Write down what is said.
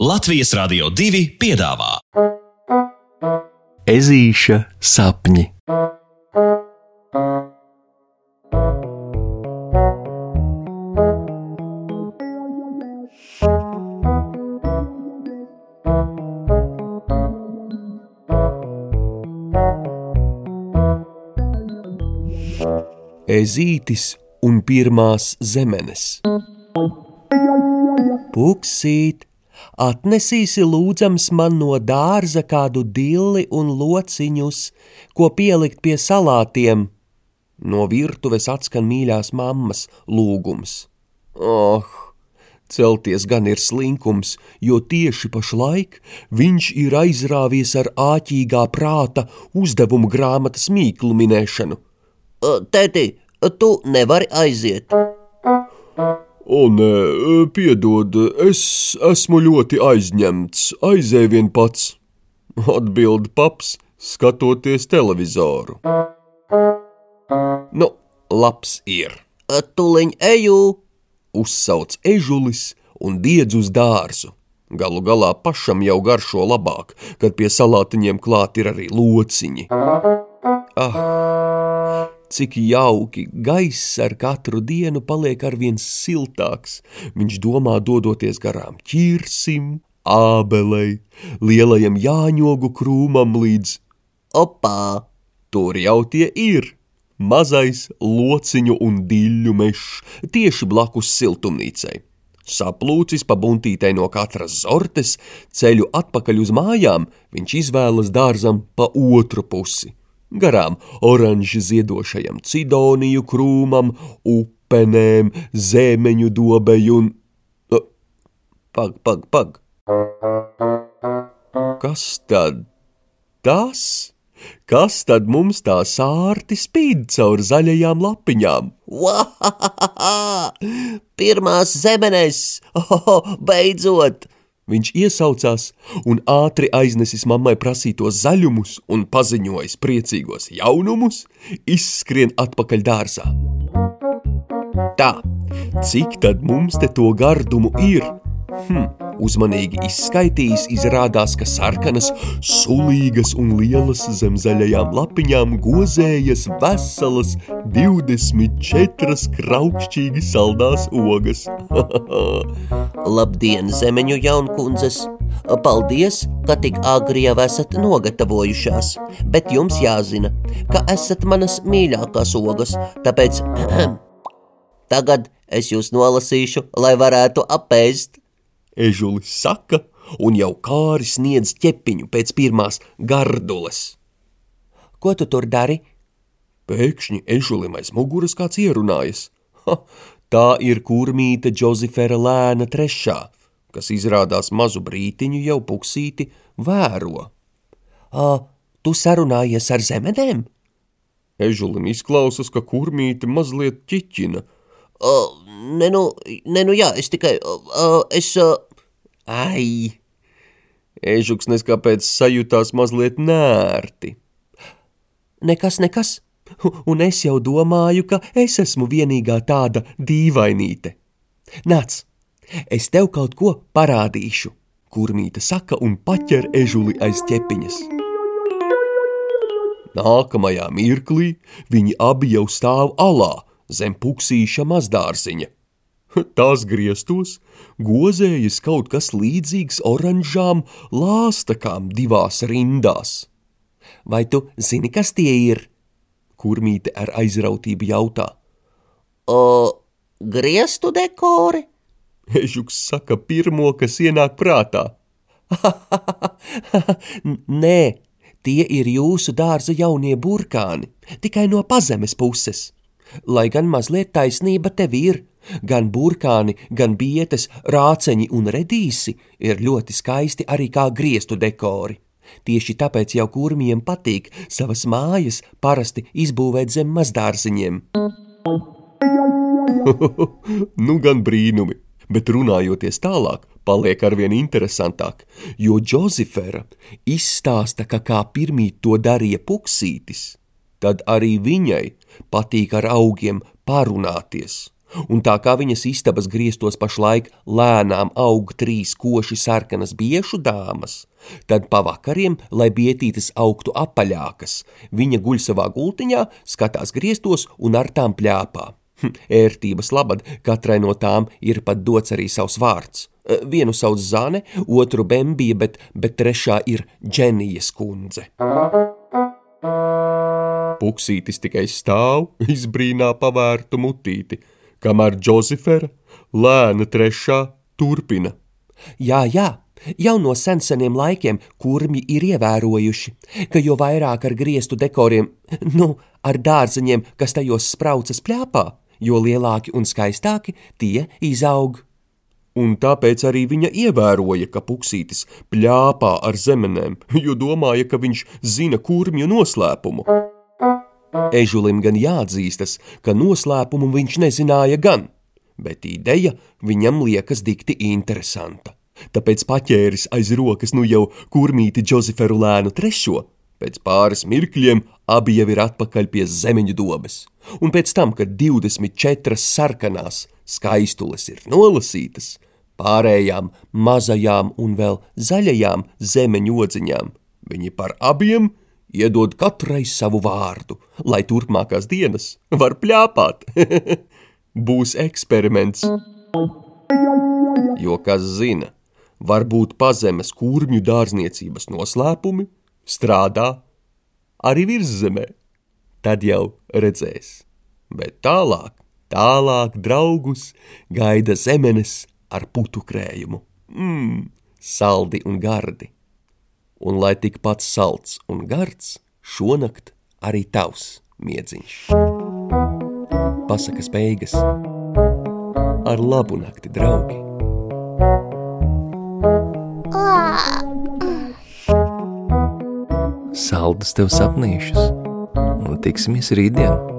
Latvijas Rādio 2 piedāvā Ezīša sapņi. Ezītis un pirmās zemenes. Puksīt, atnesīsi lūdzams man no dārza kādu dilli un lociņus, ko pielikt pie salātiem. No virtuves atskan mīļās mammas lūgums. Oh, celties gan ir slinkums, jo tieši pašlaik viņš ir aizrāvies ar āķīgā prāta uzdevumu grāmatas mīklu minēšanu. Tēti, tu nevari aiziet. O, nē, piedod, es esmu ļoti aizņemts, aizēj vien pats, atbild paps, skatoties televizoru. Nu, labs ir, Tuliņ eju, uzsauc ežulis un diedz uz dārzu. Galu galā pašam jau garšo labāk, kad pie salātiņiem klāt ir arī lociņi. Ah, cik jauki gaiss ar katru dienu paliek arvien siltāks. Viņš domā, dodoties garām ķirsim, ābelei, lielajam jāņogu krūmam līdz opā, tur jau tie ir. Mazais lociņu un diļu mežs tieši blakus siltumnīcai. Saplūcis pa buntītei no katras zortes, ceļu atpakaļ uz mājām, viņš izvēlas dārzam pa otru pusi. Garām oranži ziedošajam cidoniju krūmam, upenēm, zēmeņu dobeju un... Nu, Pag, pag, pag! Kas tad tas? Kas tad mums tā sārti spīd caur zaļajām lapiņām? Vahahaha! Pirmās zemenes! Oh, beidzot! Viņš iesaucās un ātri aiznesis mammai prasītos zaļumus un paziņojis priecīgos jaunumus, izskrien atpakaļ dārzā. Tā, cik tad mums te to gardumu ir? Hm, uzmanīgi izskaitījis, izrādās, ka sarkanas, sulīgas un lielas zem zaļajām lapiņām gozējas veselas 24 kraukšķīgi saldās ogas. Labdien, zemeņu jaunkundzes! Paldies, ka tik agri jau esat nogatavojušās, bet jums jāzina, ka esat manas mīļākās ogas, tāpēc tagad es jūs nolasīšu, lai varētu apēst. Ežulis saka, un jau kāri sniedz ķepiņu pēc pirmās gardules. Ko tu tur dari? Pēkšņi ežulim aiz muguras kāds ierunājas. Ha, tā ir kurmīte Džozefera lēna trešā, kas izrādās mazu brītiņu jau puksīti vēro. Ā, tu sarunājies ar zemenēm? Ežulim izklausas, ka kurmīte mazliet ķiķina. Uh, ne, nu, ne, nu jā, es tikai, uh, es, uh, Ai! Ežuks neskāpēc sajūtās mazliet nērti. nekas, nekas. Un es jau domāju, ka es esmu vienīgā tāda dīvainīte. Nāc, es tev kaut ko parādīšu, kurmīte saka un paķer ežuli aiz ķepiņas. Nākamajā mirklī viņi abi jau stāv alā zem puksīša mazdārziņa. Tās griestos gozējas kaut kas līdzīgs oranžām lāstakām divās rindās. Vai tu zini, kas tie ir? Kurmīte ar aizrautību jautā. O, griestu dekori? Ežuks saka pirmo, kas ienāk prātā. Nē, tie ir jūsu dārza jaunie burkāni, tikai no pazemes puses. Lai gan mazliet taisnība tev ir, gan burkāni, gan bietes, rāceņi un redīsi ir ļoti skaisti arī kā griestu dekori. Tieši tāpēc jau kurmiem patīk savas mājas parasti izbūvēt zem mazdārziņiem. nu gan brīnumi, bet runājoties tālāk, paliek arvien interesantāk, jo Džozefera izstāsta, ka kā pirmīt to darīja puksītis, tad arī viņai patīk ar augiem parunāties, un tā kā viņas istabas griestos pašlaik lēnām aug trīs koši sarkanas biešu dāmas, tad pavakariem, lai bietītes augtu apaļākas, viņa guļ savā gultiņā, skatās griestos un ar tām pļāpā. Hm, ērtības labad katrai no tām ir pat dots arī savs vārds. E, vienu sauc Zane, otru Bembija, bet, bet trešā ir Dženijas kundze. Puksītis tikai stāv, izbrīnā pavērtu mutīti, kamēr Džozefera, lēna trešā, turpina. Jā, jā, jau no senseniem laikiem kurmi ir ievērojuši, ka jo vairāk ar griestu dekoriem, nu, ar dārzeņiem, kas tajos spraucas pļāpā, jo lielāki un skaistāki tie izaug. Un tāpēc arī viņa ievēroja, ka puksītis pļāpā ar zemenēm, jo domāja, ka viņš zina kurmju noslēpumu. Ežulim gan jāatzīstas, ka noslēpumu viņš nezināja gan, bet ideja viņam liekas dikti interesanta. Tāpēc paķēris aiz rokas nu jau kurmīti Džozeferu lēnu trešo, pēc pāris mirkļiem abi jau ir atpakaļ pie zemeņu dobes, un pēc tam, kad 24 sarkanās skaistules ir nolasītas, pārējām mazajām un vēl zaļajām zemeņu odziņām viņi par abiem iedod katrai savu vārdu, lai turpmākās dienas var pļāpāt. Būs eksperiments. Jo kas zina, varbūt pazemes kurmju dārzniecības noslēpumi strādā arī virszemē. Tad jau redzēs, bet tālāk, tālāk draugus gaida zemenes ar putu krējumu. Mmm, saldi un gardi un lai tikpat salds un gards šonakt arī tavs miedziņš. Pasakas beigas ar labu nakti, draugi! Saldus tev sapnīšus un tiksimies rītdien!